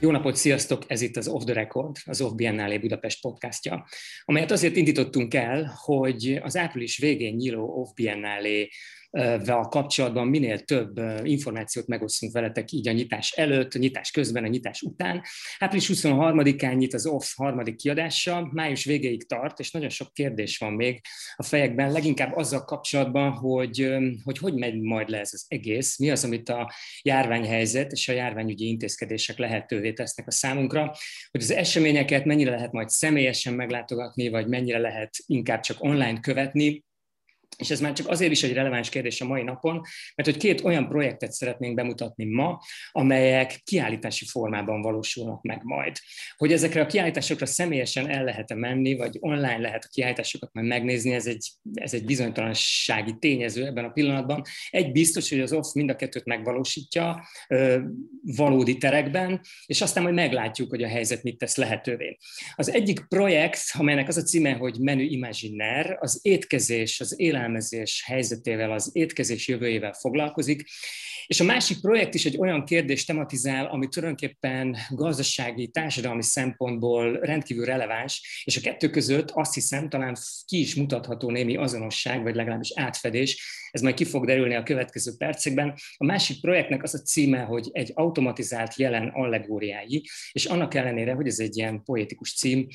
Jó napot, sziasztok! Ez itt az Off the Record, az Off Biennale Budapest podcastja, amelyet azért indítottunk el, hogy az április végén nyíló Off Biennale vel kapcsolatban minél több információt megosztunk veletek így a nyitás előtt, a nyitás közben, a nyitás után. Április 23-án nyit az OFF harmadik kiadása, május végéig tart, és nagyon sok kérdés van még a fejekben, leginkább azzal kapcsolatban, hogy hogy, hogy megy majd le ez az egész, mi az, amit a járványhelyzet és a járványügyi intézkedések lehetővé tesznek a számunkra, hogy az eseményeket mennyire lehet majd személyesen meglátogatni, vagy mennyire lehet inkább csak online követni, és ez már csak azért is egy releváns kérdés a mai napon, mert hogy két olyan projektet szeretnénk bemutatni ma, amelyek kiállítási formában valósulnak meg majd. Hogy ezekre a kiállításokra személyesen el lehet-e menni, vagy online lehet a kiállításokat majd megnézni, ez egy, ez egy bizonytalansági tényező ebben a pillanatban. Egy biztos, hogy az OFF mind a kettőt megvalósítja valódi terekben, és aztán majd meglátjuk, hogy a helyzet mit tesz lehetővé. Az egyik projekt, amelynek az a címe, hogy Menü Imaginer, az étkezés, az élelmezés élelmezés helyzetével, az étkezés jövőjével foglalkozik, és a másik projekt is egy olyan kérdést tematizál, ami tulajdonképpen gazdasági, társadalmi szempontból rendkívül releváns, és a kettő között azt hiszem talán ki is mutatható némi azonosság, vagy legalábbis átfedés, ez majd ki fog derülni a következő percekben. A másik projektnek az a címe, hogy egy automatizált jelen allegóriái, és annak ellenére, hogy ez egy ilyen poétikus cím,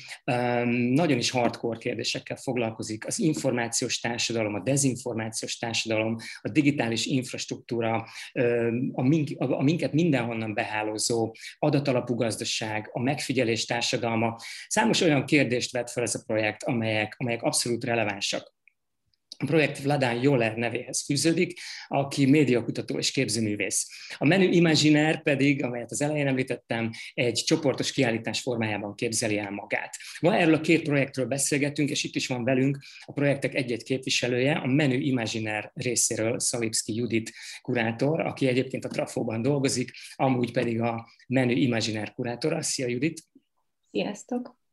nagyon is hardcore kérdésekkel foglalkozik. Az információs társadalom, a dezinformációs társadalom, a digitális infrastruktúra, a, mink, a minket mindenhonnan behálózó adatalapú gazdaság, a megfigyelés társadalma. Számos olyan kérdést vet fel ez a projekt, amelyek, amelyek abszolút relevánsak. A projekt Vladán Joler nevéhez fűződik, aki médiakutató és képzőművész. A menü Imaginer pedig, amelyet az elején említettem, egy csoportos kiállítás formájában képzeli el magát. Ma erről a két projektről beszélgetünk, és itt is van velünk a projektek egy-egy képviselője, a menü Imaginer részéről Szalipszki Judit kurátor, aki egyébként a Trafóban dolgozik, amúgy pedig a menü Imaginer kurátora. Szia Judit! Sziasztok!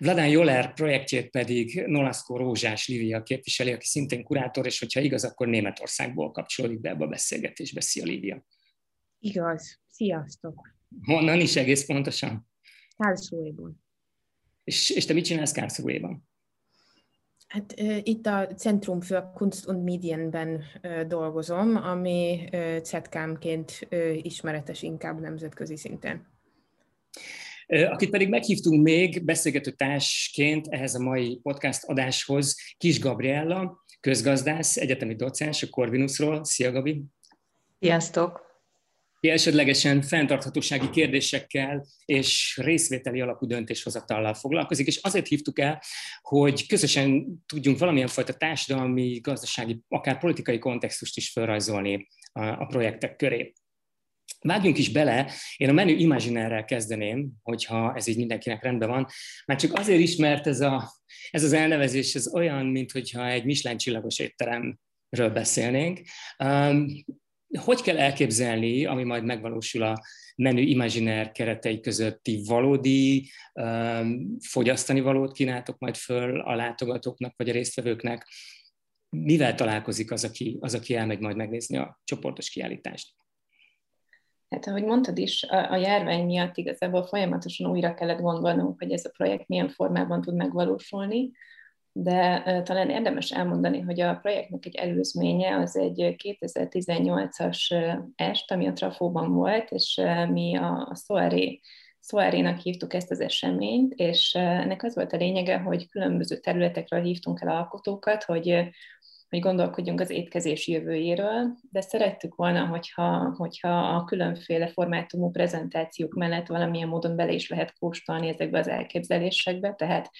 Vladán Joler projektjét pedig Nolaszko Rózsás Lívia képviseli, aki szintén kurátor, és hogyha igaz, akkor Németországból kapcsolódik be ebbe a beszélgetésbe. Szia, Lívia! Igaz. Sziasztok! Honnan is egész pontosan? Karlsruhe-ból. És, és te mit csinálsz Karlsruhe-ban? Hát itt a Centrum für Kunst und Medienben dolgozom, ami CETKÁM-ként ismeretes inkább nemzetközi szinten. Akit pedig meghívtunk még beszélgető társként ehhez a mai podcast adáshoz, Kis Gabriella, közgazdász, egyetemi docens a Corvinusról. Szia, Gabi! Sziasztok! elsődlegesen fenntarthatósági kérdésekkel és részvételi alapú döntéshozatallal foglalkozik, és azért hívtuk el, hogy közösen tudjunk valamilyen fajta társadalmi, gazdasági, akár politikai kontextust is felrajzolni a projektek köré. Vágjunk is bele, én a menü Imaginerrel kezdeném, hogyha ez így mindenkinek rendben van, mert csak azért is, mert ez, a, ez az elnevezés ez olyan, mintha egy Michelin csillagos étteremről beszélnénk. Um, hogy kell elképzelni, ami majd megvalósul a menü Imaginer keretei közötti valódi um, fogyasztani valót kínáltok majd föl a látogatóknak vagy a résztvevőknek? Mivel találkozik az, aki, az, aki elmegy majd megnézni a csoportos kiállítást? Hát ahogy mondtad is, a, a járvány miatt igazából folyamatosan újra kellett gondolnunk, hogy ez a projekt milyen formában tud megvalósulni, de uh, talán érdemes elmondani, hogy a projektnek egy előzménye az egy 2018-as est, ami a Trafóban volt, és uh, mi a, a Soaré Soarénak hívtuk ezt az eseményt, és ennek az volt a lényege, hogy különböző területekről hívtunk el alkotókat, hogy hogy gondolkodjunk az étkezés jövőjéről, de szerettük volna, hogyha, hogyha a különféle formátumú prezentációk mellett valamilyen módon bele is lehet kóstolni ezekbe az elképzelésekbe, tehát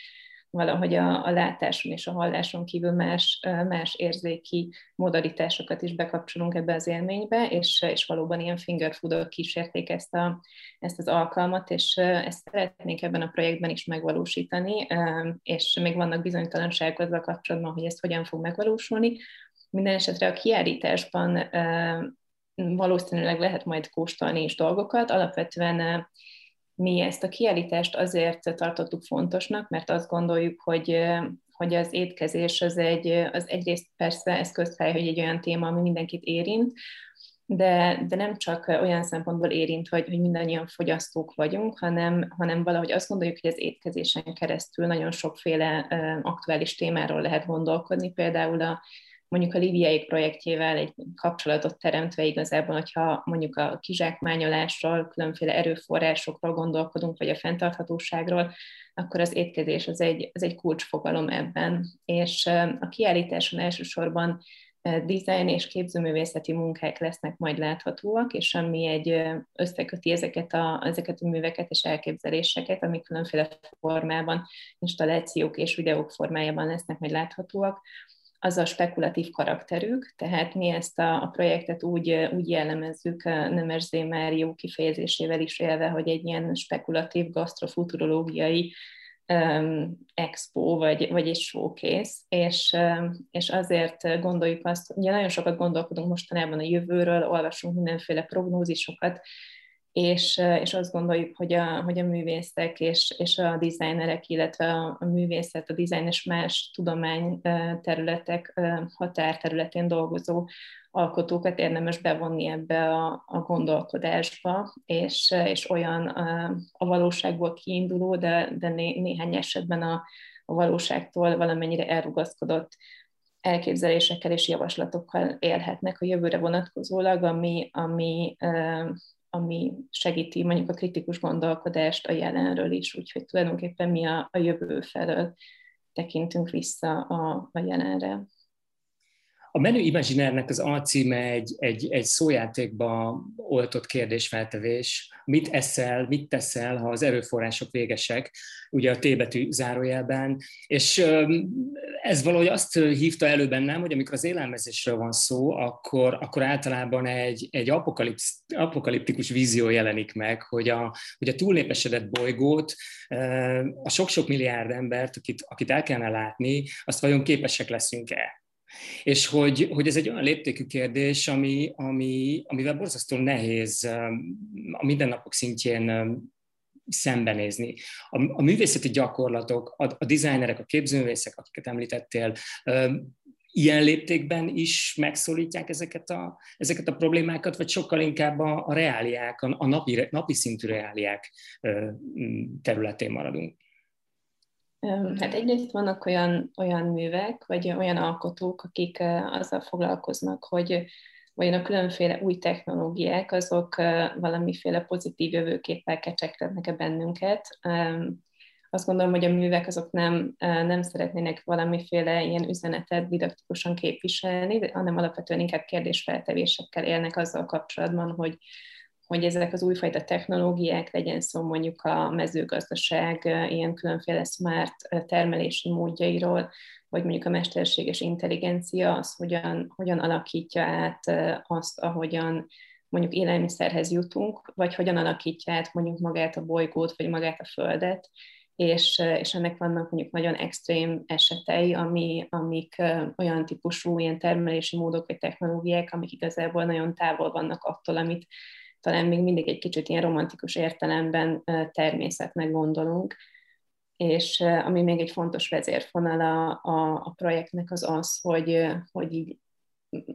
valahogy a, a látáson és a halláson kívül más, más érzéki modalitásokat is bekapcsolunk ebbe az élménybe, és, és valóban ilyen fingerfoodok kísérték ezt, a, ezt az alkalmat, és ezt szeretnénk ebben a projektben is megvalósítani, és még vannak bizonytalanságok azzal kapcsolatban, hogy ez hogyan fog megvalósulni. Minden esetre a kiállításban valószínűleg lehet majd kóstolni is dolgokat. Alapvetően mi ezt a kiállítást azért tartottuk fontosnak, mert azt gondoljuk, hogy, hogy az étkezés az, egy, az egyrészt persze ez közhely, hogy egy olyan téma, ami mindenkit érint, de, de nem csak olyan szempontból érint, hogy, hogy mindannyian fogyasztók vagyunk, hanem, hanem valahogy azt gondoljuk, hogy az étkezésen keresztül nagyon sokféle aktuális témáról lehet gondolkodni, például a mondjuk a Liviai projektjével egy kapcsolatot teremtve igazából, hogyha mondjuk a kizsákmányolásról, különféle erőforrásokról gondolkodunk, vagy a fenntarthatóságról, akkor az étkezés az egy, az egy kulcsfogalom ebben. És a kiállításon elsősorban design és képzőművészeti munkák lesznek majd láthatóak, és ami egy összeköti ezeket a, ezeket a műveket és elképzeléseket, amik különféle formában, installációk és videók formájában lesznek majd láthatóak, az a spekulatív karakterük, tehát mi ezt a, a projektet úgy, úgy jellemezzük Nemes Zémárió kifejezésével is élve, hogy egy ilyen spekulatív gasztrofuturológiai um, expo, vagy, vagy egy showcase, és, um, és azért gondoljuk azt, ugye nagyon sokat gondolkodunk mostanában a jövőről, olvasunk mindenféle prognózisokat, és, és azt gondoljuk, hogy a, hogy a művészek és, és a designerek, illetve a, a művészet, a dizájn és más tudomány területek határterületén dolgozó alkotókat érdemes bevonni ebbe a, a gondolkodásba, és, és olyan a, a valóságból kiinduló, de, de né, néhány esetben a, a valóságtól valamennyire elrugaszkodott elképzelésekkel és javaslatokkal élhetnek a jövőre vonatkozólag, ami, ami ami segíti mondjuk a kritikus gondolkodást a jelenről is, úgyhogy tulajdonképpen mi a, a jövő felől tekintünk vissza a, a jelenre. A menü Imaginernek az alcíme egy, egy, egy szójátékba oltott kérdésfeltevés. Mit eszel, mit teszel, ha az erőforrások végesek, ugye a T betű zárójelben. És ez valahogy azt hívta elő bennem, hogy amikor az élelmezésről van szó, akkor, akkor általában egy, egy apokaliptikus vízió jelenik meg, hogy a, hogy a túlnépesedett bolygót, a sok-sok milliárd embert, akit, akit el kellene látni, azt vajon képesek leszünk-e? És hogy, hogy ez egy olyan léptékű kérdés, ami, ami, amivel borzasztó nehéz um, a mindennapok szintjén um, szembenézni. A, a művészeti gyakorlatok, a, a dizájnerek, a képzőművészek, akiket említettél, um, ilyen léptékben is megszólítják ezeket a, ezeket a problémákat, vagy sokkal inkább a, a reáliák, a, a napi, napi szintű reáliák területén maradunk? Hát egyrészt vannak olyan, olyan művek, vagy olyan alkotók, akik azzal foglalkoznak, hogy vajon a különféle új technológiák, azok valamiféle pozitív jövőképpel kecsegtetnek-e bennünket. Azt gondolom, hogy a művek azok nem, nem szeretnének valamiféle ilyen üzenetet didaktikusan képviselni, hanem alapvetően inkább kérdésfeltevésekkel élnek azzal kapcsolatban, hogy hogy ezek az újfajta technológiák, legyen szó mondjuk a mezőgazdaság ilyen különféle smart termelési módjairól, vagy mondjuk a mesterséges intelligencia, az hogyan, hogyan alakítja át azt, ahogyan mondjuk élelmiszerhez jutunk, vagy hogyan alakítja át mondjuk magát a bolygót, vagy magát a Földet, és, és ennek vannak mondjuk nagyon extrém esetei, ami, amik olyan típusú ilyen termelési módok vagy technológiák, amik igazából nagyon távol vannak attól, amit talán még mindig egy kicsit ilyen romantikus értelemben természetnek gondolunk, és ami még egy fontos vezérfonal a, a, a projektnek az az, hogy, hogy így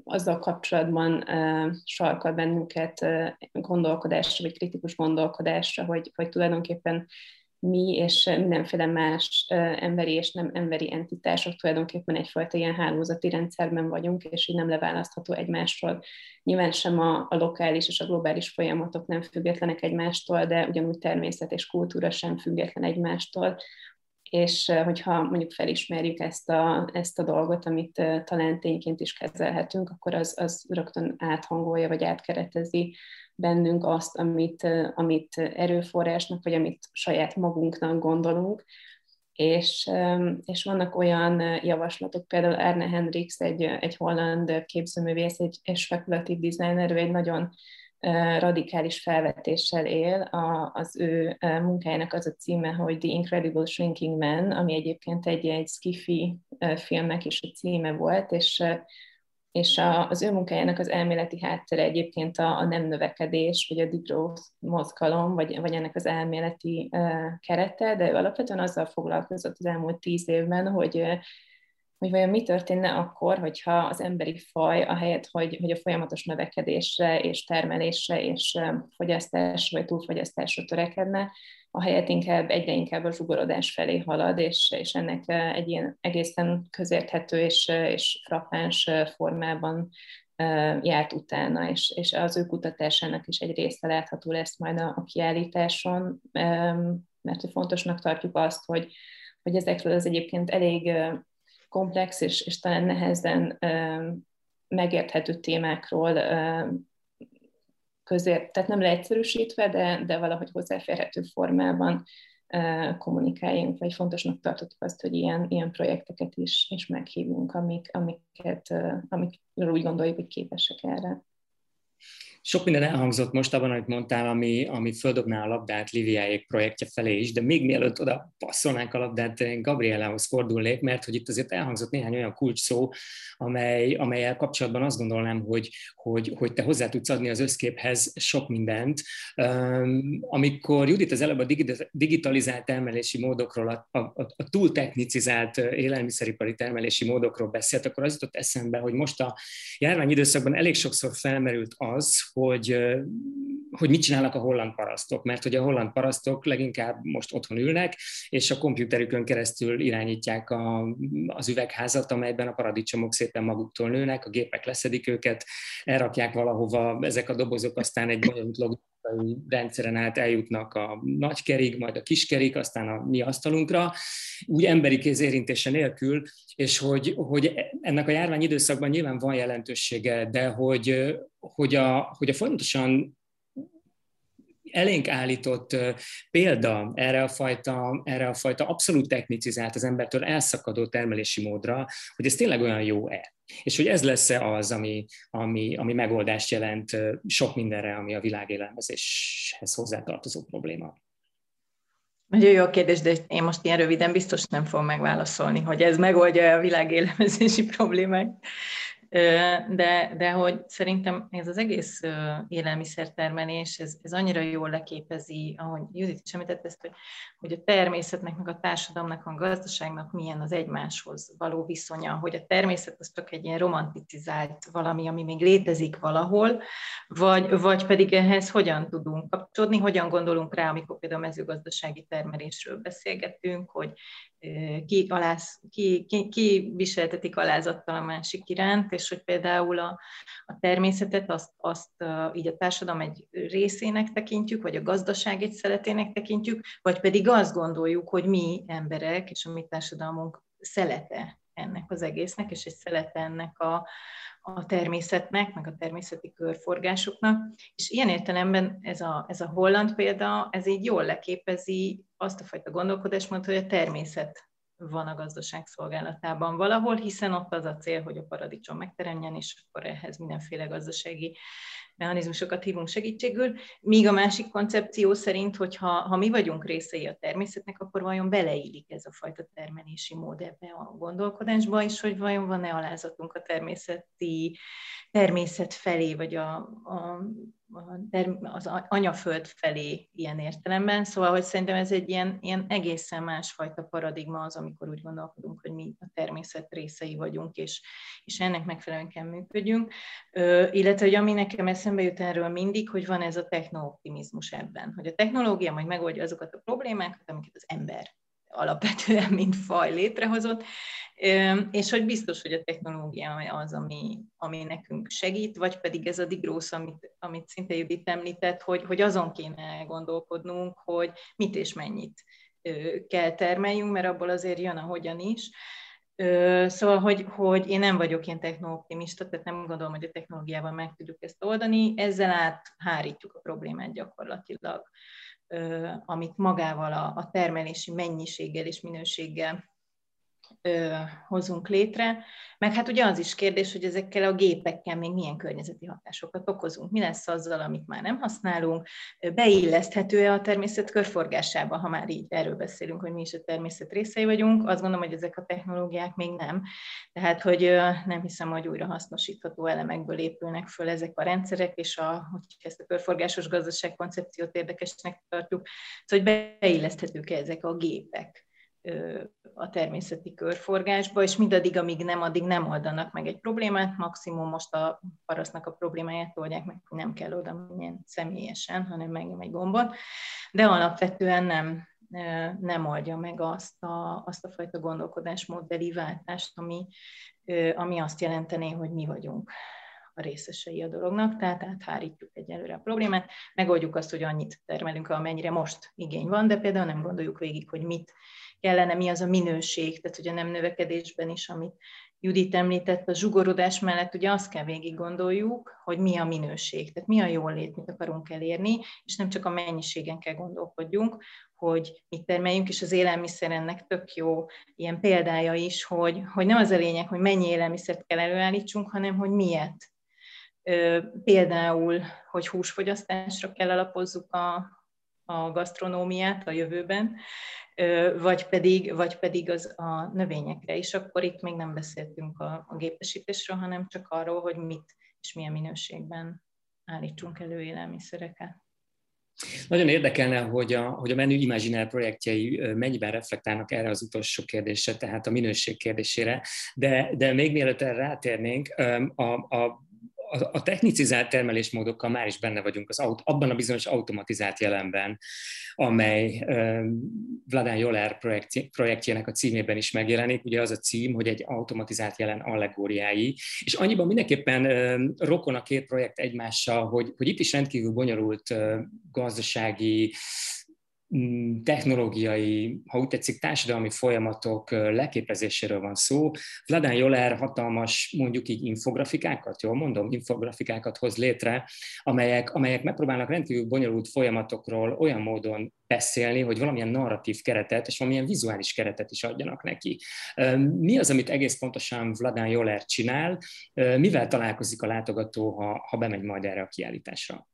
azzal kapcsolatban uh, sarkal bennünket uh, gondolkodásra, vagy kritikus gondolkodásra, hogy, hogy tulajdonképpen mi és mindenféle más emberi és nem emberi entitások tulajdonképpen egyfajta ilyen hálózati rendszerben vagyunk, és így nem leválasztható egymásról. Nyilván sem a, a lokális és a globális folyamatok nem függetlenek egymástól, de ugyanúgy természet és kultúra sem független egymástól, és hogyha mondjuk felismerjük ezt a, ezt a dolgot, amit talán tényként is kezelhetünk, akkor az, az rögtön áthangolja, vagy átkeretezi bennünk azt, amit, amit erőforrásnak, vagy amit saját magunknak gondolunk, és, és vannak olyan javaslatok, például Erne Hendricks, egy, egy holland képzőművész, egy, egy spekulatív designer, ő egy nagyon radikális felvetéssel él. A, az ő munkájának az a címe, hogy The Incredible Shrinking Man, ami egyébként egy, egy skifi filmnek is a címe volt, és és a, az ő munkájának az elméleti háttere egyébként a, a nem növekedés, vagy a degrowth mozgalom, vagy, vagy ennek az elméleti kerete, de ő alapvetően azzal foglalkozott az elmúlt tíz évben, hogy, hogy vajon mi történne akkor, hogyha az emberi faj, ahelyett, hogy, hogy a folyamatos növekedésre és termelésre és fogyasztásra vagy túlfogyasztásra törekedne, ahelyett inkább egyre inkább a zsugorodás felé halad, és, és ennek egy ilyen egészen közérthető és, és frappáns formában járt utána, és, és az ő kutatásának is egy része látható lesz majd a, a kiállításon, mert fontosnak tartjuk azt, hogy, hogy ezekről az egyébként elég komplex és, és talán nehezen megérthető témákról közért, tehát nem leegyszerűsítve, de, de valahogy hozzáférhető formában kommunikáljunk, vagy fontosnak tartottuk azt, hogy ilyen, ilyen projekteket is, is meghívunk, amik, amiket, amikről úgy gondoljuk, hogy képesek erre. Sok minden elhangzott most abban, amit mondtál, ami, ami földobná a labdát Liviáék projektje felé is, de még mielőtt oda passzolnánk a labdát, Gabrielához fordulnék, mert hogy itt azért elhangzott néhány olyan kulcs szó, amely, amelyel kapcsolatban azt gondolnám, hogy, hogy, hogy te hozzá tudsz adni az összképhez sok mindent. Amikor Judit az előbb a digitalizált termelési módokról, a, a, a túl technicizált élelmiszeripari termelési módokról beszélt, akkor az jutott eszembe, hogy most a járvány időszakban elég sokszor felmerült az, hogy, hogy mit csinálnak a holland parasztok, mert hogy a holland parasztok leginkább most otthon ülnek, és a kompjúterükön keresztül irányítják a, az üvegházat, amelyben a paradicsomok szépen maguktól nőnek, a gépek leszedik őket, elrakják valahova, ezek a dobozok aztán egy bonyolult logikai rendszeren át eljutnak a nagykerig, majd a kiskerig, aztán a mi asztalunkra, úgy emberi kéz érintése nélkül, és hogy, hogy ennek a járvány időszakban nyilván van jelentősége, de hogy, hogy, a, hogy a folyamatosan elénk állított példa erre a fajta, erre a fajta abszolút technicizált, az embertől elszakadó termelési módra, hogy ez tényleg olyan jó-e. És hogy ez lesz-e az, ami, ami, ami megoldást jelent sok mindenre, ami a világélelmezéshez hozzátartozó probléma. Nagyon jó kérdés, de én most ilyen röviden biztos nem fogom megválaszolni, hogy ez megoldja a világélelmezési problémát de, de hogy szerintem ez az egész élelmiszertermelés, ez, ez annyira jól leképezi, ahogy Judit is említett ezt, hogy, hogy a természetnek, meg a társadalomnak, a gazdaságnak milyen az egymáshoz való viszonya, hogy a természet az csak egy ilyen romanticizált valami, ami még létezik valahol, vagy, vagy pedig ehhez hogyan tudunk kapcsolódni, hogyan gondolunk rá, amikor például mezőgazdasági termelésről beszélgetünk, hogy ki, aláz, ki, ki, ki viseltetik alázattal a másik iránt, és hogy például a, a természetet azt, azt így a társadalom egy részének tekintjük, vagy a gazdaság egy szeletének tekintjük, vagy pedig azt gondoljuk, hogy mi emberek és a mi társadalmunk szelete ennek az egésznek, és egy szelete ennek a, a természetnek, meg a természeti körforgásoknak, és ilyen értelemben ez a, ez a holland példa, ez így jól leképezi azt a fajta gondolkodásmódot, hogy a természet van a gazdaság szolgálatában valahol, hiszen ott az a cél, hogy a paradicsom megteremjen, és akkor ehhez mindenféle gazdasági mechanizmusokat hívunk segítségül, míg a másik koncepció szerint, hogy ha, ha mi vagyunk részei a természetnek, akkor vajon beleillik ez a fajta termelési mód ebbe a gondolkodásba, és hogy vajon van-e alázatunk a természeti természet felé, vagy a, a, az anyaföld felé ilyen értelemben. Szóval, hogy szerintem ez egy ilyen, ilyen egészen másfajta paradigma az, amikor úgy gondolkodunk, hogy mi a természet részei vagyunk, és, és ennek megfelelően kell működjünk. Ö, illetve, hogy ami nekem eszembe jut erről mindig, hogy van ez a technooptimizmus ebben, hogy a technológia majd megoldja azokat a problémákat, amiket az ember alapvetően, mint faj létrehozott, és hogy biztos, hogy a technológia az, ami, ami nekünk segít, vagy pedig ez a digrósz, amit, amit szinte Judit említett, hogy, hogy azon kéne gondolkodnunk, hogy mit és mennyit kell termeljünk, mert abból azért jön, ahogyan is. Szóval, hogy, hogy én nem vagyok ilyen technooptimista, tehát nem gondolom, hogy a technológiával meg tudjuk ezt oldani, ezzel áthárítjuk a problémát gyakorlatilag amit magával a, a termelési mennyiséggel és minőséggel ö, hozunk létre. Meg hát ugye az is kérdés, hogy ezekkel a gépekkel még milyen környezeti hatásokat okozunk. Mi lesz azzal, amit már nem használunk? Beilleszthető-e a természet körforgásába, ha már így erről beszélünk, hogy mi is a természet részei vagyunk? Azt gondolom, hogy ezek a technológiák még nem. Tehát, hogy nem hiszem, hogy újra hasznosítható elemekből épülnek föl ezek a rendszerek, és a, hogy ezt a körforgásos gazdaság koncepciót érdekesnek tartjuk, szóval, hogy beilleszthetők -e ezek a gépek a természeti körforgásba, és mindaddig, amíg nem, addig nem oldanak meg egy problémát, maximum most a parasztnak a problémáját oldják meg, nem kell oda menjen személyesen, hanem megnyom egy gombot, de alapvetően nem, nem oldja meg azt a, azt a fajta gondolkodásmódbeli váltást, ami, ami azt jelentené, hogy mi vagyunk a részesei a dolognak, tehát áthárítjuk egyelőre a problémát, megoldjuk azt, hogy annyit termelünk, amennyire most igény van, de például nem gondoljuk végig, hogy mit kellene, mi az a minőség, tehát ugye nem növekedésben is, amit Judit említett, a zsugorodás mellett ugye azt kell végig gondoljuk, hogy mi a minőség, tehát mi a jól lét, mit akarunk elérni, és nem csak a mennyiségen kell gondolkodjunk, hogy mit termeljünk, és az élelmiszer ennek tök jó ilyen példája is, hogy, hogy nem az a lényeg, hogy mennyi élelmiszert kell előállítsunk, hanem hogy miért. Például, hogy húsfogyasztásra kell alapozzuk a, a gasztronómiát a jövőben, vagy pedig, vagy pedig az a növényekre, és akkor itt még nem beszéltünk a, a gépesítésről, hanem csak arról, hogy mit és milyen minőségben állítsunk elő élelmiszereket. Nagyon érdekelne, hogy a, hogy a Menü Imaginál projektjei mennyiben reflektálnak erre az utolsó kérdésre, tehát a minőség kérdésére, de, de még mielőtt erre rátérnénk, a, a a, technicizált termelésmódokkal már is benne vagyunk az aut, abban a bizonyos automatizált jelenben, amely uh, Vladán Joler projekt, projektjének a címében is megjelenik. Ugye az a cím, hogy egy automatizált jelen allegóriái, és annyiban mindenképpen uh, rokon a két projekt egymással, hogy, hogy itt is rendkívül bonyolult uh, gazdasági technológiai, ha úgy tetszik, társadalmi folyamatok leképezéséről van szó. Vladán Joler hatalmas, mondjuk így infografikákat, jól mondom, infografikákat hoz létre, amelyek, amelyek megpróbálnak rendkívül bonyolult folyamatokról olyan módon beszélni, hogy valamilyen narratív keretet és valamilyen vizuális keretet is adjanak neki. Mi az, amit egész pontosan Vladán Joler csinál, mivel találkozik a látogató, ha, ha bemegy majd erre a kiállításra?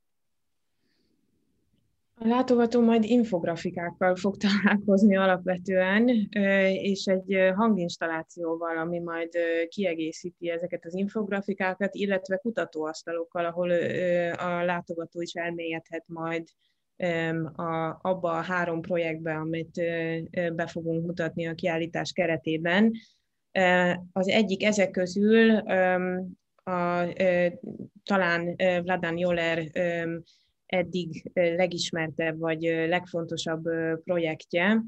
A látogató majd infografikákkal fog találkozni alapvetően, és egy hanginstallációval, ami majd kiegészíti ezeket az infografikákat, illetve kutatóasztalokkal, ahol a látogató is elmélyedhet majd a, abba a három projektbe, amit be fogunk mutatni a kiállítás keretében. Az egyik ezek közül a, talán Vladan Joler eddig legismertebb vagy legfontosabb projektje,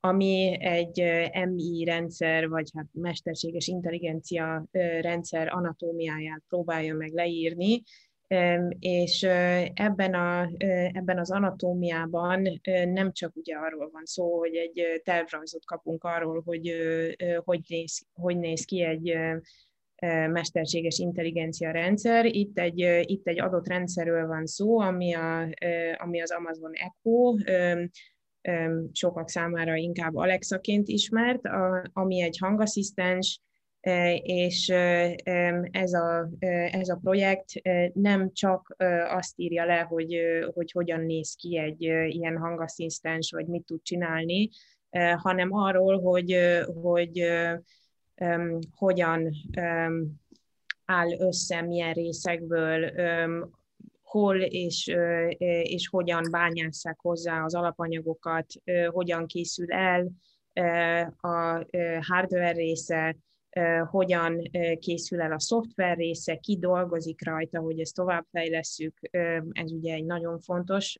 ami egy MI rendszer, vagy hát mesterséges intelligencia rendszer anatómiáját próbálja meg leírni, és ebben, a, ebben az anatómiában nem csak ugye arról van szó, hogy egy tervrajzot kapunk arról, hogy hogy néz, hogy néz ki egy mesterséges intelligencia rendszer. Itt egy, itt egy adott rendszerről van szó, ami, a, ami az Amazon Echo, sokak számára inkább Alexa-ként ismert, ami egy hangasszisztens, és ez a, ez a projekt nem csak azt írja le, hogy, hogy hogyan néz ki egy ilyen hangasszisztens, vagy mit tud csinálni, hanem arról, hogy, hogy um, hogyan um, áll össze, milyen részekből, um, hol és, uh, és hogyan bányásszák hozzá az alapanyagokat, uh, hogyan készül el uh, a hardware része, hogyan készül el a szoftver része, ki dolgozik rajta, hogy ezt továbbfejlesszük, ez ugye egy nagyon fontos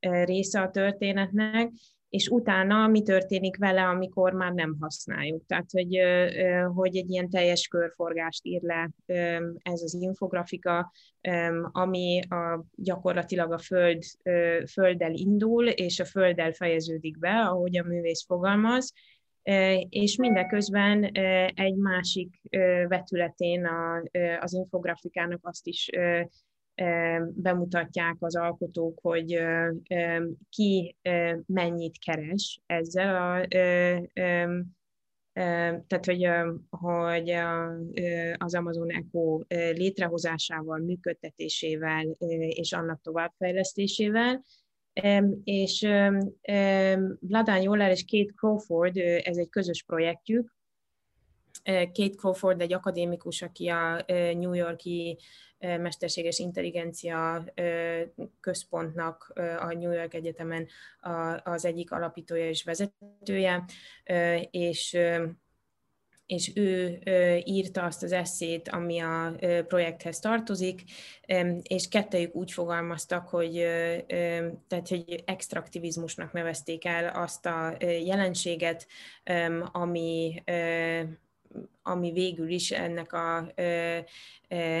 része a történetnek, és utána mi történik vele, amikor már nem használjuk. Tehát, hogy, hogy egy ilyen teljes körforgást ír le ez az infografika, ami a, gyakorlatilag a föld, földdel indul, és a földdel fejeződik be, ahogy a művész fogalmaz, és mindeközben egy másik vetületén az infografikának azt is bemutatják az alkotók, hogy ki mennyit keres ezzel a tehát, hogy, hogy az Amazon Echo létrehozásával, működtetésével és annak továbbfejlesztésével, és Vladán Joller és Kate Crawford, ez egy közös projektjük. Kate Crawford egy akadémikus, aki a New Yorki mesterséges intelligencia központnak a New York Egyetemen az egyik alapítója és vezetője, és és ő írta azt az eszét, ami a projekthez tartozik, és kettejük úgy fogalmaztak, hogy, tehát, hogy extraktivizmusnak nevezték el azt a jelenséget, ami ami végül is ennek a,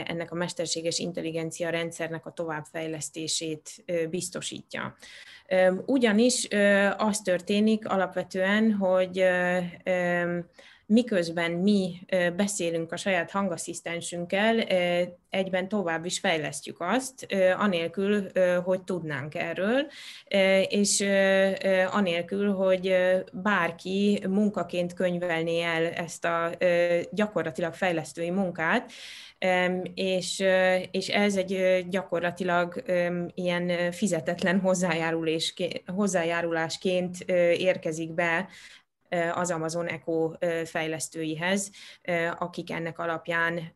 ennek a mesterséges intelligencia rendszernek a továbbfejlesztését biztosítja. Ugyanis az történik alapvetően, hogy miközben mi beszélünk a saját hangasszisztensünkkel, egyben tovább is fejlesztjük azt, anélkül, hogy tudnánk erről, és anélkül, hogy bárki munkaként könyvelné el ezt a gyakorlatilag fejlesztői munkát, és, és ez egy gyakorlatilag ilyen fizetetlen hozzájárulásként érkezik be az Amazon Echo fejlesztőihez, akik ennek alapján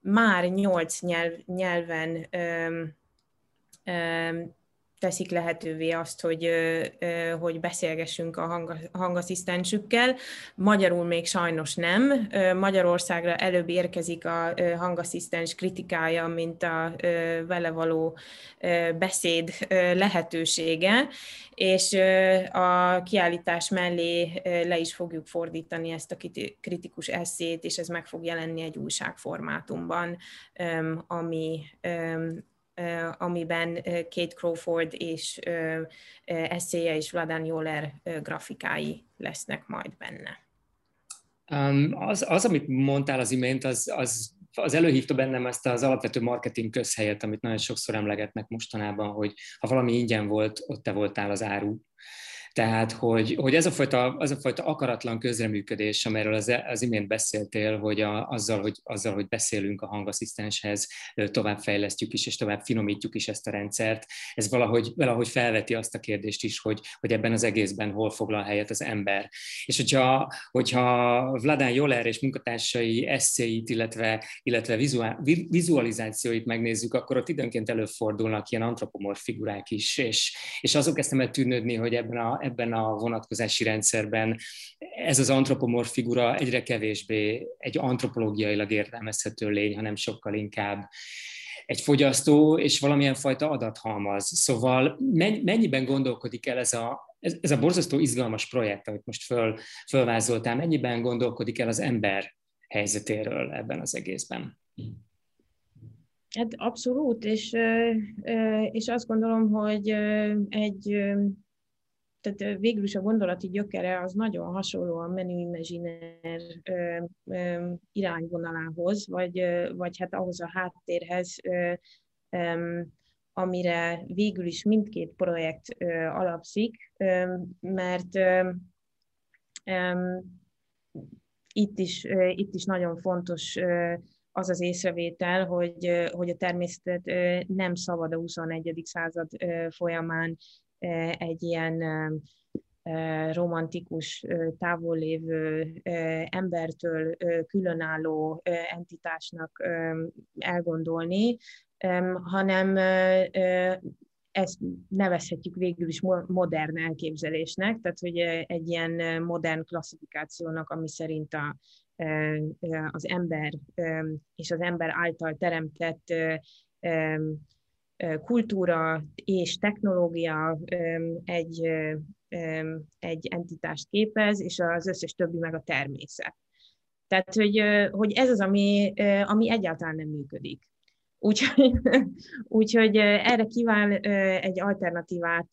már nyolc nyelv, nyelven teszik lehetővé azt, hogy, hogy beszélgessünk a hang, hangasszisztensükkel. Magyarul még sajnos nem. Magyarországra előbb érkezik a hangasszisztens kritikája, mint a vele való beszéd lehetősége, és a kiállítás mellé le is fogjuk fordítani ezt a kritikus eszét, és ez meg fog jelenni egy újságformátumban, ami amiben Kate Crawford és eszéje és Vladan Joler grafikái lesznek majd benne. Az, az, amit mondtál az imént, az, az, az előhívta bennem ezt az alapvető marketing közhelyet, amit nagyon sokszor emlegetnek mostanában, hogy ha valami ingyen volt, ott te voltál az áru. Tehát, hogy, hogy ez, a fajta, az a fajta akaratlan közreműködés, amiről az, az imént beszéltél, hogy a, azzal, hogy, azzal, hogy beszélünk a hangasszisztenshez, továbbfejlesztjük is, és tovább finomítjuk is ezt a rendszert, ez valahogy, valahogy felveti azt a kérdést is, hogy, hogy ebben az egészben hol foglal helyet az ember. És hogyha, hogyha Vladán Joler és munkatársai eszéit, illetve, illetve vizualizációit megnézzük, akkor ott időnként előfordulnak ilyen antropomorf figurák is, és, és azok el tűnődni, hogy ebben a, ebben a vonatkozási rendszerben ez az antropomorf figura egyre kevésbé egy antropológiailag értelmezhető lény, hanem sokkal inkább egy fogyasztó és valamilyen fajta adathalmaz. Szóval mennyiben gondolkodik el ez a, ez, ez a borzasztó izgalmas projekt, amit most föl, fölvázoltál, mennyiben gondolkodik el az ember helyzetéről ebben az egészben? Hát abszolút, és, és azt gondolom, hogy egy tehát végül is a gondolati gyökere az nagyon hasonló a menü imaginer irányvonalához, vagy, vagy hát ahhoz a háttérhez, amire végül is mindkét projekt alapszik, mert itt is, itt is nagyon fontos az az észrevétel, hogy, hogy a természetet nem szabad a 21. század folyamán egy ilyen romantikus, távollévő embertől különálló entitásnak elgondolni, hanem ezt nevezhetjük végül is modern elképzelésnek, tehát hogy egy ilyen modern klasszifikációnak, ami szerint a, az ember és az ember által teremtett kultúra és technológia egy, egy entitást képez, és az összes többi meg a természet. Tehát, hogy, hogy ez az, ami, ami egyáltalán nem működik. Úgyhogy, úgyhogy erre kíván egy alternatívát,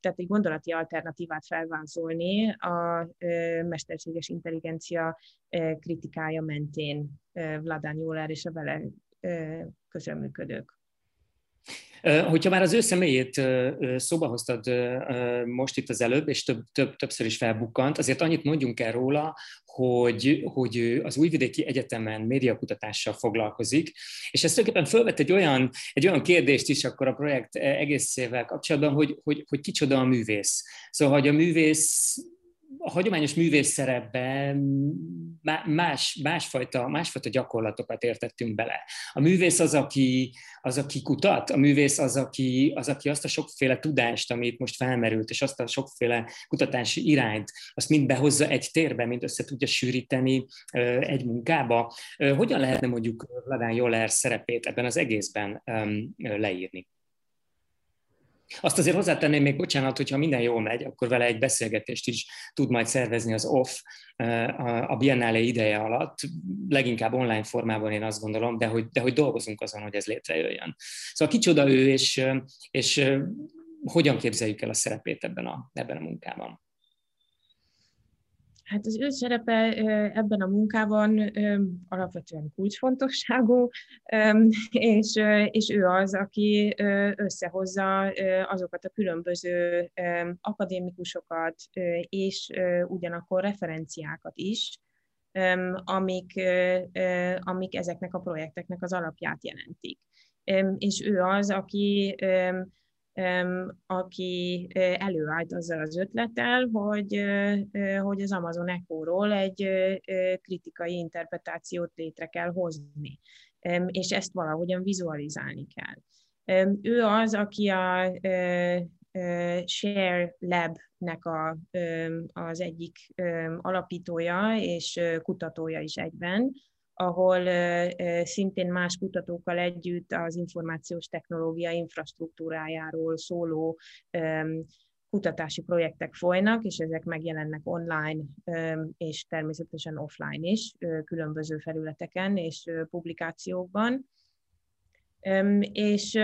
tehát egy gondolati alternatívát felvázolni a mesterséges intelligencia kritikája mentén Vladán Jóler és a vele közreműködők. Hogyha már az ő személyét szóba hoztad most itt az előbb, és több, több, többször is felbukkant, azért annyit mondjunk el róla, hogy, hogy az Újvidéki Egyetemen médiakutatással foglalkozik, és ez tulajdonképpen felvett egy olyan, egy olyan kérdést is akkor a projekt egészével kapcsolatban, hogy, hogy, hogy kicsoda a művész. Szóval, hogy a művész a hagyományos művész szerepben más, másfajta, másfajta gyakorlatokat értettünk bele. A művész az, aki, az, aki kutat, a művész az aki, az, aki azt a sokféle tudást, amit most felmerült, és azt a sokféle kutatási irányt, azt mind behozza egy térbe, mind össze tudja sűríteni egy munkába. Hogyan lehetne mondjuk Vladán Joller szerepét ebben az egészben leírni? Azt azért hozzátenném még, bocsánat, hogyha minden jól megy, akkor vele egy beszélgetést is tud majd szervezni az OFF a Biennale ideje alatt, leginkább online formában én azt gondolom, de hogy, de hogy dolgozunk azon, hogy ez létrejöjjön. Szóval kicsoda ő, és, és hogyan képzeljük el a szerepét ebben a, ebben a munkában? Hát az ő szerepe ebben a munkában alapvetően kulcsfontosságú, és, és ő az, aki összehozza azokat a különböző akadémikusokat, és ugyanakkor referenciákat is, amik, amik ezeknek a projekteknek az alapját jelentik. És ő az, aki aki előállt azzal az ötlettel, hogy, hogy az Amazon Echo-ról egy kritikai interpretációt létre kell hozni, és ezt valahogyan vizualizálni kell. Ő az, aki a Share Lab-nek a, az egyik alapítója és kutatója is egyben, ahol szintén más kutatókkal együtt az információs technológia infrastruktúrájáról szóló kutatási projektek folynak, és ezek megjelennek online és természetesen offline is, különböző felületeken és publikációkban. És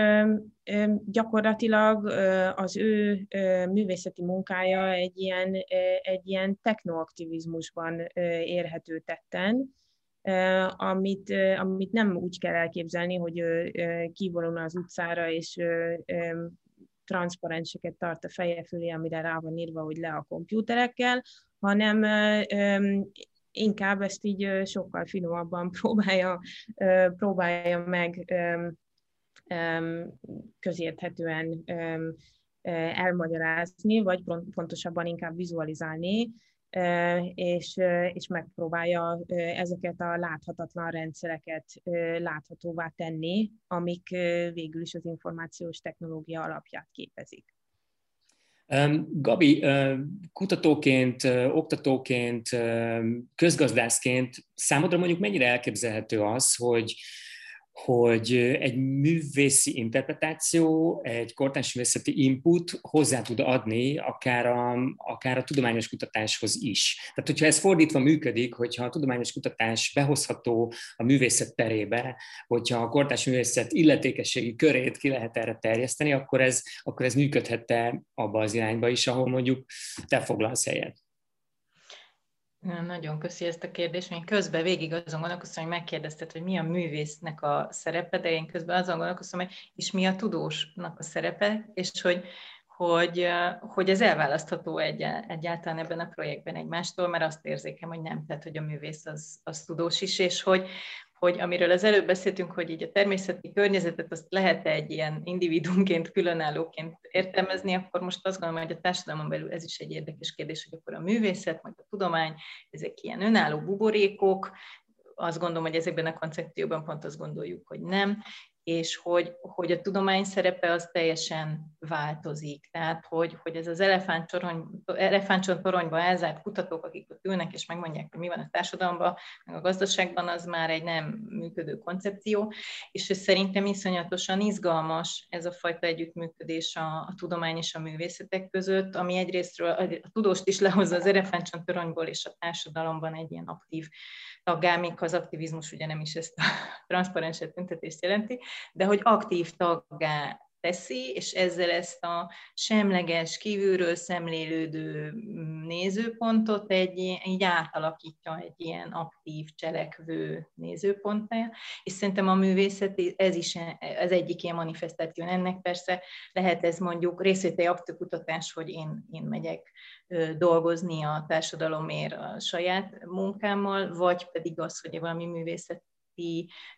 gyakorlatilag az ő művészeti munkája egy ilyen, egy ilyen technoaktivizmusban érhető tetten, amit, amit nem úgy kell elképzelni, hogy kivonul az utcára, és transzparenseket tart a feje fölé, amire rá van írva, hogy le a kompjúterekkel, hanem inkább ezt így sokkal finomabban próbálja, próbálja meg közérthetően elmagyarázni, vagy pontosabban inkább vizualizálni, és, és megpróbálja ezeket a láthatatlan rendszereket láthatóvá tenni, amik végül is az információs technológia alapját képezik. Gabi, kutatóként, oktatóként, közgazdászként számodra mondjuk mennyire elképzelhető az, hogy hogy egy művészi interpretáció, egy kortárs művészeti input hozzá tud adni akár a, akár a tudományos kutatáshoz is. Tehát, hogyha ez fordítva működik, hogyha a tudományos kutatás behozható a művészet terébe, hogyha a kortárs művészet illetékességi körét ki lehet erre terjeszteni, akkor ez, akkor ez működhette abba az irányba is, ahol mondjuk te foglalsz helyet. Nagyon köszi ezt a kérdést. Én közben végig azon gondolkoztam, hogy megkérdezted, hogy mi a művésznek a szerepe, de én közben azon gondolkoztam, hogy és mi a tudósnak a szerepe, és hogy, hogy, hogy ez elválasztható egy, egyáltalán ebben a projektben egymástól, mert azt érzékem, hogy nem, tehát hogy a művész az, az tudós is, és hogy, hogy amiről az előbb beszéltünk, hogy így a természeti környezetet azt lehet egy ilyen individumként, különállóként értelmezni, akkor most azt gondolom, hogy a társadalmon belül ez is egy érdekes kérdés, hogy akkor a művészet, majd a tudomány, ezek ilyen önálló buborékok, azt gondolom, hogy ezekben a koncepcióban pont azt gondoljuk, hogy nem, és hogy, hogy a tudomány szerepe az teljesen változik. Tehát, hogy, hogy ez az elefántcsont toronyba elzárt kutatók, akik ott ülnek és megmondják, hogy mi van a társadalomban, meg a gazdaságban, az már egy nem működő koncepció, és ez szerintem iszonyatosan izgalmas ez a fajta együttműködés a, a tudomány és a művészetek között, ami egyrésztről a, a tudóst is lehozza az elefántcsont toronyból, és a társadalomban egy ilyen aktív taggá, még az aktivizmus ugye nem is ezt a transzparens tüntetést jelenti, de hogy aktív taggá teszi, és ezzel ezt a semleges, kívülről szemlélődő nézőpontot egy, így átalakítja egy ilyen aktív, cselekvő nézőponttá, és szerintem a művészet ez is az egyik ilyen manifestáció. Ennek persze lehet ez mondjuk részvételi aktokutatás, hogy én, én megyek dolgozni a társadalomért a saját munkámmal, vagy pedig az, hogy valami művészet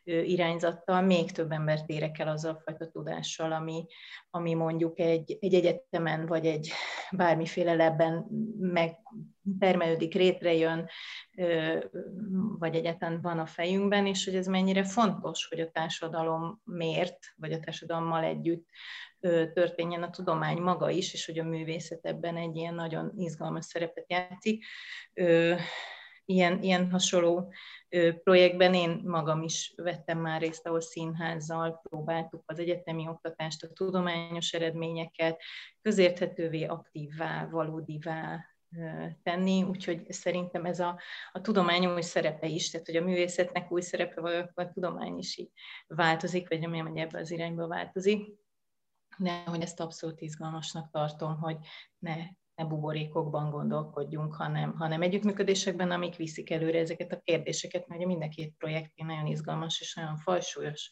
irányzattal még több embert érek el azzal a fajta tudással, ami, ami mondjuk egy, egy egyetemen vagy egy bármiféle lebben meg termelődik, rétrejön, vagy egyáltalán van a fejünkben, és hogy ez mennyire fontos, hogy a társadalom miért, vagy a társadalommal együtt történjen a tudomány maga is, és hogy a művészet ebben egy ilyen nagyon izgalmas szerepet játszik. Ilyen, ilyen hasonló projektben én magam is vettem már részt, ahol színházzal próbáltuk az egyetemi oktatást, a tudományos eredményeket közérthetővé, aktívvá, valódivá tenni, úgyhogy szerintem ez a, a tudomány új szerepe is, tehát hogy a művészetnek új szerepe, vagy a tudomány is így változik, vagy remélem, hogy ebbe az irányba változik. De hogy ezt abszolút izgalmasnak tartom, hogy ne, ne buborékokban gondolkodjunk, hanem, hanem együttműködésekben, amik viszik előre ezeket a kérdéseket, mert mind a két projekt nagyon izgalmas és nagyon fajsúlyos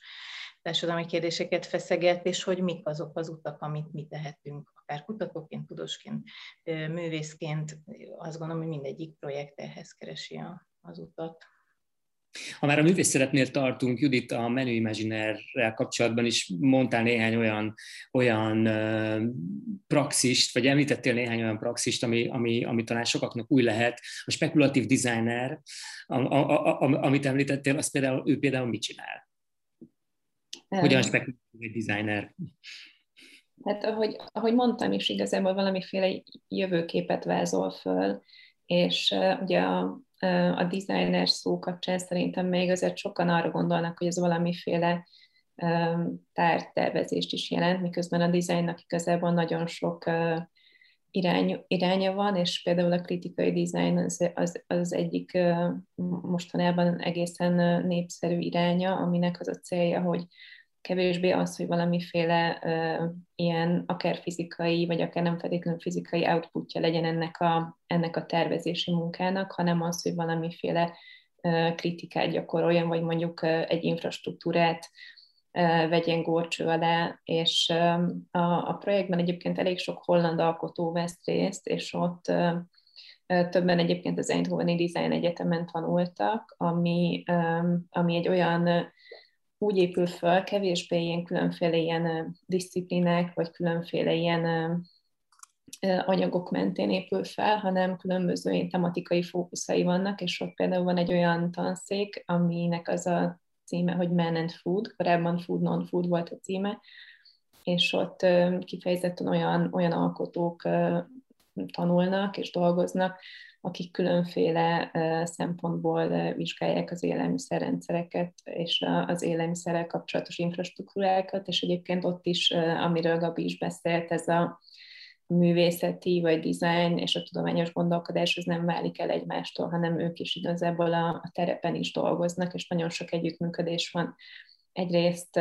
társadalmi kérdéseket feszeget, és hogy mik azok az utak, amit mi tehetünk, akár kutatóként, tudósként, művészként. Azt gondolom, hogy mindegyik projekt ehhez keresi az utat. Ha már a művészetnél tartunk, Judit, a Menü Imaginerrel kapcsolatban is mondtál néhány olyan, olyan praxist, vagy említettél néhány olyan praxist, ami, ami, ami talán sokaknak új lehet. A spekulatív designer, a, a, a, amit említettél, az például, ő például mit csinál? Hogyan spekulatív egy designer? Hát ahogy, ahogy mondtam is, igazából valamiféle jövőképet vázol föl, és uh, ugye a, a designer szó kapcsán szerintem még azért sokan arra gondolnak, hogy ez valamiféle tártervezést is jelent, miközben a designnak igazából nagyon sok irány, iránya van, és például a kritikai design az, az, az egyik mostanában egészen népszerű iránya, aminek az a célja, hogy kevésbé az, hogy valamiféle uh, ilyen akár fizikai, vagy akár nem feltétlenül fizikai outputja legyen ennek a, ennek a tervezési munkának, hanem az, hogy valamiféle uh, kritikát gyakoroljon, vagy mondjuk uh, egy infrastruktúrát uh, vegyen górcső alá, és uh, a, a projektben egyébként elég sok holland alkotó vesz részt, és ott uh, többen egyébként az Eindhoveni Design Egyetemen tanultak, ami, ami egy olyan úgy épül föl, kevésbé ilyen különféle ilyen disziplinek, vagy különféle ilyen anyagok mentén épül fel, hanem különböző ilyen tematikai fókuszai vannak, és ott például van egy olyan tanszék, aminek az a címe, hogy Man and Food, korábban Food Non-Food volt a címe, és ott kifejezetten olyan, olyan alkotók tanulnak és dolgoznak, akik különféle szempontból vizsgálják az élelmiszerrendszereket és az élelmiszerrel kapcsolatos infrastruktúrákat, és egyébként ott is, amiről Gabi is beszélt, ez a művészeti vagy design és a tudományos gondolkodás az nem válik el egymástól, hanem ők is igazából a, a terepen is dolgoznak, és nagyon sok együttműködés van. Egyrészt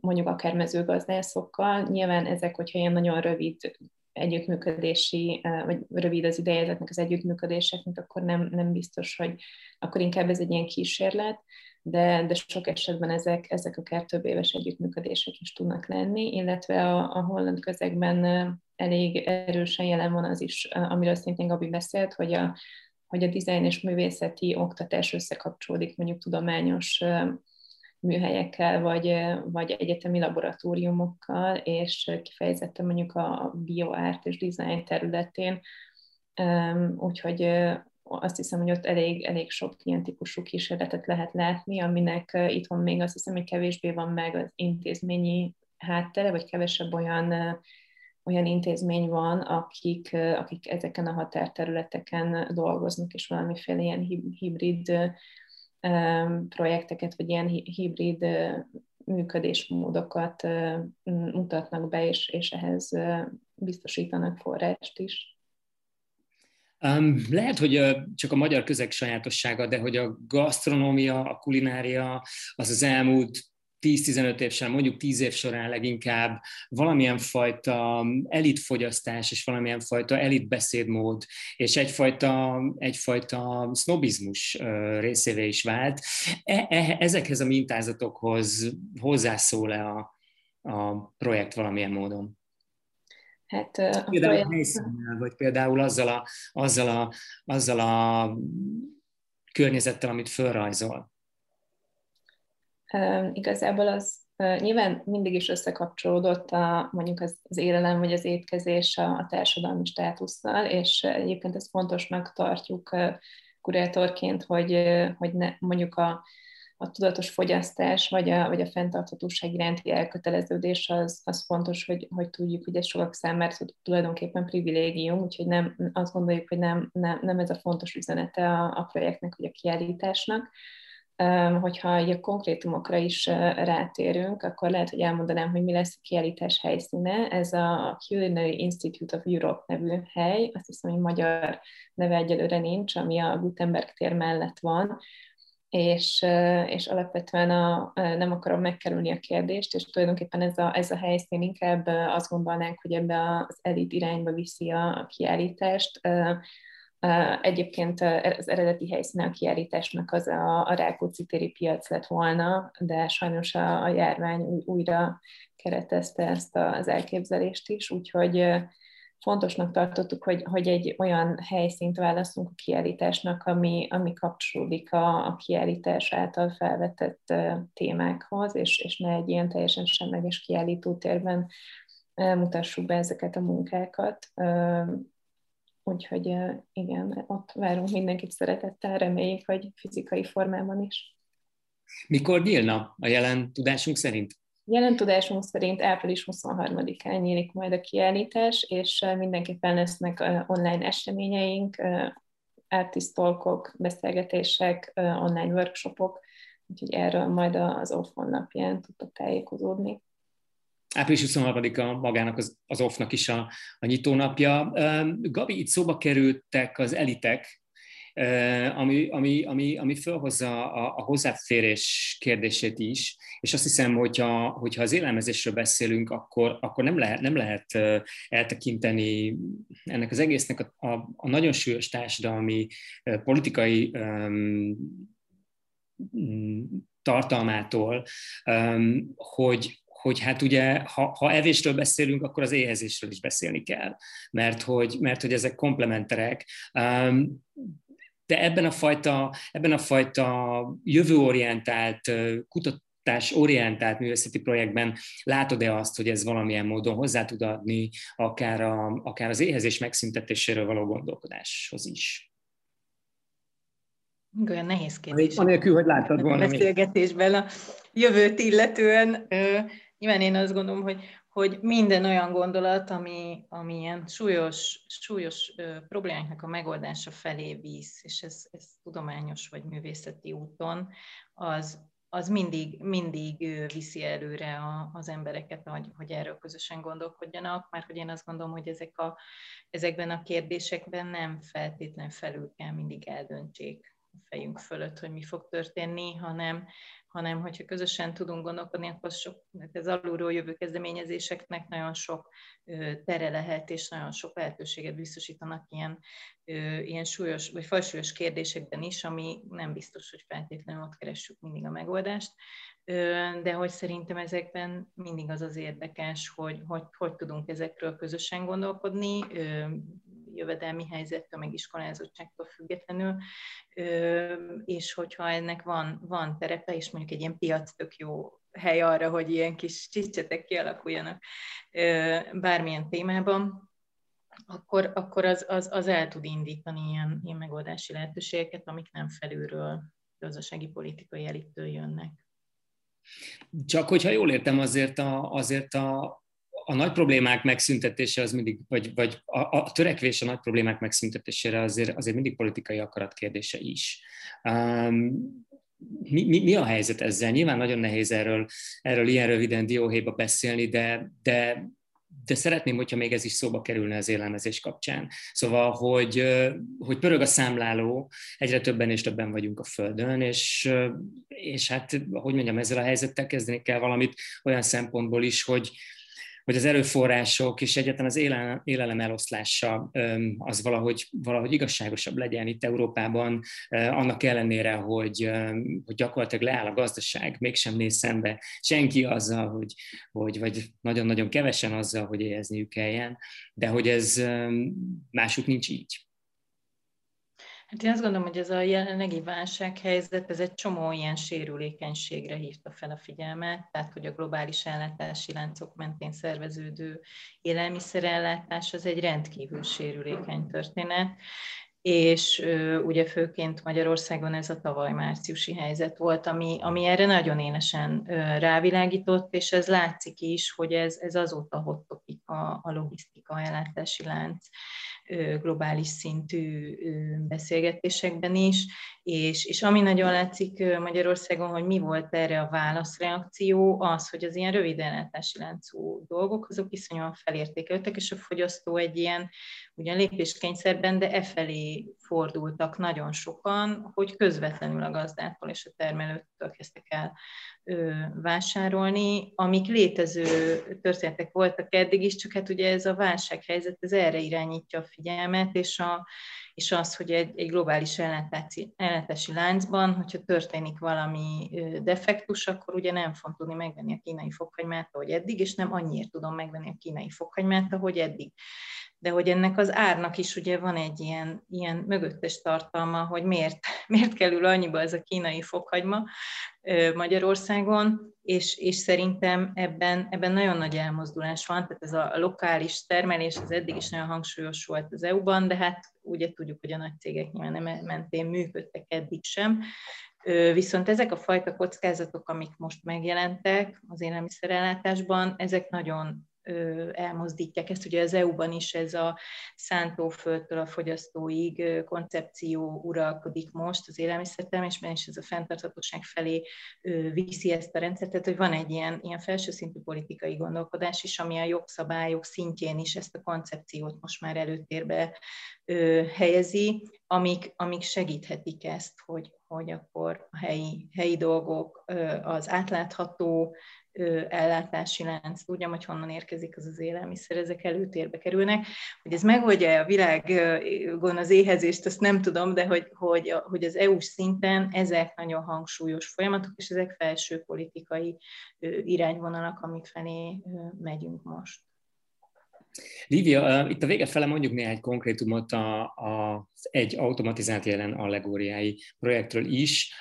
mondjuk akár mezőgazdászokkal, nyilván ezek, hogyha ilyen nagyon rövid együttműködési, vagy rövid az ideje ezeknek az együttműködéseknek, akkor nem, nem biztos, hogy akkor inkább ez egy ilyen kísérlet, de, de sok esetben ezek, ezek akár több éves együttműködések is tudnak lenni, illetve a, a holland közegben elég erősen jelen van az is, amiről szintén Gabi beszélt, hogy a, hogy a dizájn és művészeti oktatás összekapcsolódik mondjuk tudományos műhelyekkel, vagy, vagy egyetemi laboratóriumokkal, és kifejezetten mondjuk a bioárt és design területén. Úgyhogy azt hiszem, hogy ott elég, elég sok ilyen típusú kísérletet lehet látni, aminek itthon még azt hiszem, hogy kevésbé van meg az intézményi háttere, vagy kevesebb olyan olyan intézmény van, akik, akik ezeken a határterületeken dolgoznak, és valamiféle ilyen hibrid projekteket, vagy ilyen hibrid működésmódokat mutatnak be, és, és ehhez biztosítanak forrást is. Um, lehet, hogy csak a magyar közeg sajátossága, de hogy a gasztronómia, a kulinária az az elmúlt 10-15 év során, mondjuk 10 év során leginkább valamilyen fajta elitfogyasztás és valamilyen fajta elitbeszédmód és egyfajta, egyfajta sznobizmus részévé is vált. E, e, ezekhez a mintázatokhoz hozzászól-e a, a projekt valamilyen módon? Hát, a például projekt... a vagy például azzal a, azzal a, azzal a környezettel, amit fölrajzol. Igazából az, Nyilván mindig is összekapcsolódott a, mondjuk az, az élelem vagy az étkezés a, a társadalmi státusszal, és egyébként ezt fontosnak tartjuk kurátorként, hogy, hogy ne, mondjuk a, a tudatos fogyasztás, vagy a, vagy a fenntarthatóság iránti elköteleződés az, az fontos, hogy, hogy tudjuk, hogy ez sokak számára tulajdonképpen privilégium, úgyhogy nem, azt gondoljuk, hogy nem, nem, nem ez a fontos üzenete a, a projektnek, vagy a kiállításnak. Hogyha a konkrétumokra is rátérünk, akkor lehet, hogy elmondanám, hogy mi lesz a kiállítás helyszíne. Ez a Culinary Institute of Europe nevű hely, azt hiszem, hogy magyar neve egyelőre nincs, ami a Gutenberg tér mellett van, és, és alapvetően a, nem akarom megkerülni a kérdést, és tulajdonképpen ez a, ez a helyszín inkább azt gondolnánk, hogy ebbe az elit irányba viszi a, a kiállítást. Egyébként az eredeti helyszíne a kiállításnak az a, a Rákóczi téri piac lett volna, de sajnos a, a járvány újra keretezte ezt az elképzelést is, úgyhogy fontosnak tartottuk, hogy, hogy egy olyan helyszínt választunk a kiállításnak, ami, ami kapcsolódik a, a kiállítás által felvetett témákhoz, és, és ne egy ilyen teljesen semleges kiállítótérben mutassuk be ezeket a munkákat. Úgyhogy igen, ott várunk mindenkit szeretettel, reméljük, hogy fizikai formában is. Mikor nyílna a jelen tudásunk szerint? Jelen tudásunk szerint április 23-án nyílik majd a kiállítás, és mindenképpen lesznek online eseményeink, artistolkok, beszélgetések, online workshopok, úgyhogy erről majd az OFF honlapján tudtok tájékozódni. Április 23-a magának az, az off-nak is a, a nyitónapja. Gabi, itt szóba kerültek az elitek, ami, ami, ami, ami felhozza a, a hozzáférés kérdését is, és azt hiszem, hogyha, hogyha az élelmezésről beszélünk, akkor, akkor nem, lehet, nem lehet eltekinteni ennek az egésznek a, a, a nagyon súlyos társadalmi, politikai um, tartalmától, hogy, hogy hát ugye, ha, ha evésről beszélünk, akkor az éhezésről is beszélni kell, mert hogy, mert hogy ezek komplementerek. Um, de ebben a fajta, ebben a fajta jövőorientált, kutatás orientált művészeti projektben látod-e azt, hogy ez valamilyen módon hozzá tud adni akár, a, akár az éhezés megszüntetéséről való gondolkodáshoz is? Olyan nehéz kérdés. Anélkül, hogy láttad volna. A beszélgetésben a jövőt illetően, nyilván én azt gondolom, hogy hogy minden olyan gondolat, ami, ami ilyen súlyos, súlyos ö, problémáknak a megoldása felé visz, és ez, ez tudományos vagy művészeti úton, az, az mindig, mindig viszi előre a, az embereket, hogy, hogy erről közösen gondolkodjanak, mert hogy én azt gondolom, hogy ezek a, ezekben a kérdésekben nem feltétlen felül kell mindig eldöntsék fejünk fölött, hogy mi fog történni, hanem, hanem hogyha közösen tudunk gondolkodni, akkor sok, ez alulról jövő kezdeményezéseknek nagyon sok tere lehet, és nagyon sok lehetőséget biztosítanak ilyen, ilyen súlyos, vagy fajsúlyos kérdésekben is, ami nem biztos, hogy feltétlenül ott keressük mindig a megoldást, de hogy szerintem ezekben mindig az az érdekes, hogy hogy, hogy tudunk ezekről közösen gondolkodni, jövedelmi helyzettől, meg iskolázottságtól függetlenül, és hogyha ennek van, van terepe, és mondjuk egy ilyen piac tök jó hely arra, hogy ilyen kis csicsetek kialakuljanak bármilyen témában, akkor, akkor az, az, az el tud indítani ilyen, ilyen megoldási lehetőségeket, amik nem felülről gazdasági politikai elittől jönnek. Csak hogyha jól értem, azért a, azért a, a nagy problémák megszüntetése az mindig, vagy, vagy a, a törekvés a nagy problémák megszüntetésére azért, azért mindig politikai akarat kérdése is. Um, mi, mi, mi a helyzet ezzel? Nyilván nagyon nehéz erről, erről ilyen röviden dióhéjba beszélni, de, de de szeretném, hogyha még ez is szóba kerülne az élelmezés kapcsán. Szóval, hogy, hogy pörög a számláló, egyre többen és többen vagyunk a Földön, és, és hát, hogy mondjam, ezzel a helyzettel kezdeni kell valamit olyan szempontból is, hogy, hogy az erőforrások és egyáltalán az élelem eloszlása az valahogy, valahogy igazságosabb legyen itt Európában, annak ellenére, hogy, hogy gyakorlatilag leáll a gazdaság, mégsem néz szembe senki azzal, hogy, hogy vagy nagyon-nagyon kevesen azzal, hogy éhezniük kelljen, de hogy ez másuk nincs így. Hát én azt gondolom, hogy ez a jelenlegi válsághelyzet, ez egy csomó ilyen sérülékenységre hívta fel a figyelmet, tehát hogy a globális ellátási láncok mentén szerveződő élelmiszerellátás az egy rendkívül sérülékeny történet, és ugye főként Magyarországon ez a tavaly márciusi helyzet volt, ami, ami erre nagyon élesen rávilágított, és ez látszik is, hogy ez, ez azóta hottopik a, a logisztika ellátási lánc globális szintű beszélgetésekben is, és, és ami nagyon látszik Magyarországon, hogy mi volt erre a válaszreakció, az, hogy az ilyen rövid ellátási láncú dolgok, azok iszonyúan felértékelődtek, és a fogyasztó egy ilyen ugyan lépéskényszerben, de e felé fordultak nagyon sokan, hogy közvetlenül a gazdától és a termelőtől kezdtek el vásárolni, amik létező történetek voltak eddig is, csak hát ugye ez a válsághelyzet, ez erre irányítja a figyelmet, és, a, és az, hogy egy, egy globális ellátási, ellátási láncban, hogyha történik valami defektus, akkor ugye nem fog tudni megvenni a kínai fokhagymát, ahogy eddig, és nem annyiért tudom megvenni a kínai fokhagymát, ahogy eddig de hogy ennek az árnak is ugye van egy ilyen, ilyen mögöttes tartalma, hogy miért, miért kerül annyiba ez a kínai fokhagyma Magyarországon, és, és szerintem ebben, ebben nagyon nagy elmozdulás van, tehát ez a lokális termelés, az eddig is nagyon hangsúlyos volt az EU-ban, de hát ugye tudjuk, hogy a nagy cégek nyilván nem mentén működtek eddig sem, Viszont ezek a fajta kockázatok, amik most megjelentek az élelmiszerellátásban, ezek nagyon elmozdítják ezt. Ugye az EU-ban is ez a szántóföldtől a fogyasztóig koncepció uralkodik most az élelmiszertermésben, és ez a fenntarthatóság felé viszi ezt a rendszert. Tehát, hogy van egy ilyen, ilyen felső szintű politikai gondolkodás is, ami a jogszabályok szintjén is ezt a koncepciót most már előtérbe helyezi, amik, amik segíthetik ezt, hogy, hogy akkor a helyi, helyi dolgok, az átlátható ellátási lánc, tudjam, hogy honnan érkezik az az élelmiszer, ezek előtérbe kerülnek. Hogy ez megoldja a világon az éhezést, azt nem tudom, de hogy, hogy, hogy az EU-s szinten ezek nagyon hangsúlyos folyamatok, és ezek felső politikai irányvonalak, amik felé megyünk most. Lívia, itt a vége fele mondjuk néhány konkrétumot a, az egy automatizált jelen allegóriái projektről is.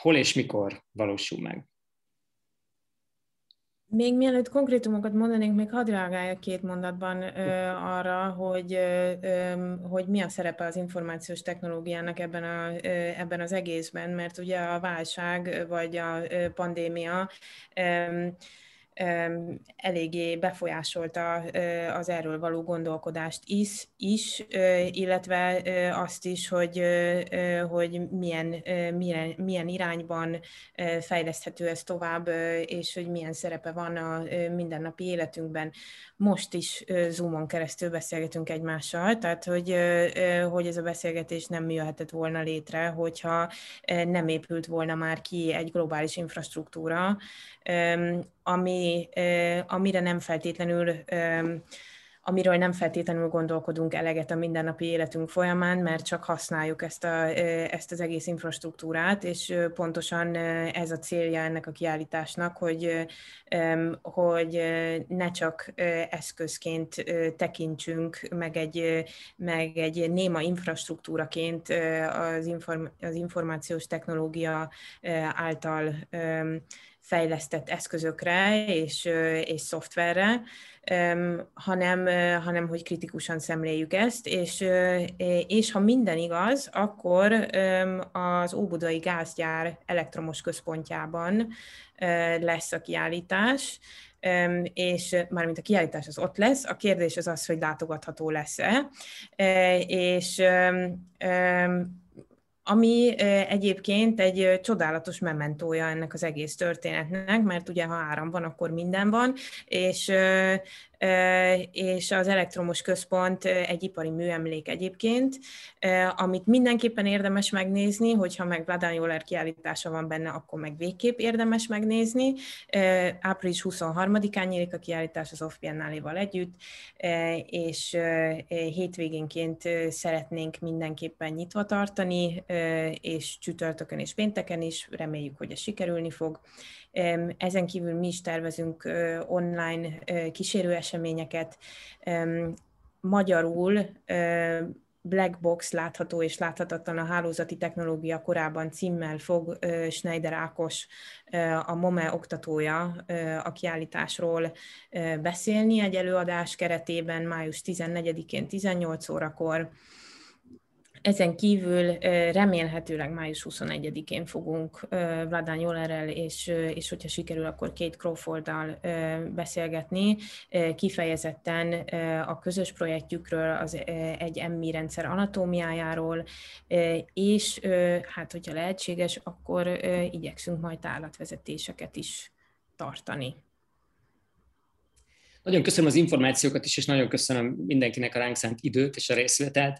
Hol és mikor valósul meg? Még mielőtt konkrétumokat mondanék, még hadd reagáljak két mondatban ö, arra, hogy, ö, hogy mi a szerepe az információs technológiának ebben, a, ö, ebben az egészben, mert ugye a válság vagy a pandémia ö, eléggé befolyásolta az erről való gondolkodást is, is illetve azt is, hogy, hogy milyen, milyen, milyen irányban fejleszthető ez tovább, és hogy milyen szerepe van a mindennapi életünkben. Most is Zoomon keresztül beszélgetünk egymással, tehát hogy, hogy ez a beszélgetés nem jöhetett volna létre, hogyha nem épült volna már ki egy globális infrastruktúra, ami, amire nem feltétlenül amiről nem feltétlenül gondolkodunk eleget a mindennapi életünk folyamán, mert csak használjuk ezt, a, ezt az egész infrastruktúrát, és pontosan ez a célja ennek a kiállításnak, hogy, hogy ne csak eszközként tekintsünk, meg egy, meg egy néma infrastruktúraként az, inform, az információs technológia által fejlesztett eszközökre és, és szoftverre, hanem, hanem hogy kritikusan szemléljük ezt, és, és ha minden igaz, akkor az Óbudai gázgyár elektromos központjában lesz a kiállítás, és mármint a kiállítás az ott lesz, a kérdés az az, hogy látogatható lesz-e, és ami egyébként egy csodálatos mementója ennek az egész történetnek, mert ugye ha áram van, akkor minden van, és és az elektromos központ egy ipari műemlék egyébként, amit mindenképpen érdemes megnézni, hogyha meg Vladán Joller kiállítása van benne, akkor meg végképp érdemes megnézni. Április 23-án nyílik a kiállítás az Off együtt, és hétvégénként szeretnénk mindenképpen nyitva tartani, és csütörtökön és pénteken is, reméljük, hogy ez sikerülni fog. Ezen kívül mi is tervezünk online kísérőeseményeket. Magyarul Black Box látható és láthatatlan a hálózati technológia korában címmel fog Schneider Ákos, a MOME oktatója a kiállításról beszélni egy előadás keretében május 14-én 18 órakor. Ezen kívül remélhetőleg május 21-én fogunk Vladán Jolerrel, és, és hogyha sikerül, akkor Kate Crawforddal beszélgetni, kifejezetten a közös projektjükről, az egy emmi rendszer anatómiájáról, és hát, hogyha lehetséges, akkor igyekszünk majd állatvezetéseket is tartani. Nagyon köszönöm az információkat is, és nagyon köszönöm mindenkinek a ránk szánt időt és a részvételt.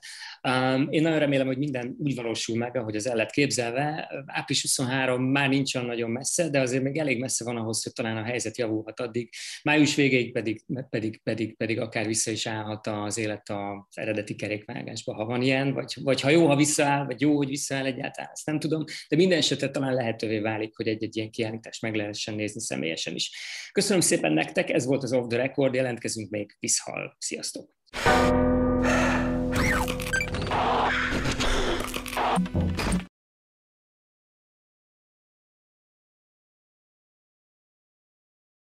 Én nagyon remélem, hogy minden úgy valósul meg, ahogy az el lett képzelve. Április 23 már nincs olyan nagyon messze, de azért még elég messze van ahhoz, hogy talán a helyzet javulhat addig. Május végéig pedig, pedig, pedig, pedig akár vissza is állhat az élet az eredeti kerékvágásba, ha van ilyen, vagy, vagy ha jó, ha visszaáll, vagy jó, hogy visszaáll egyáltalán, ezt nem tudom, de minden esetre talán lehetővé válik, hogy egy-egy ilyen kiállítást meg lehessen nézni személyesen is. Köszönöm szépen nektek, ez volt az Off the Record, jelentkezünk még, viszhal. Sziasztok! Thank you. Apple.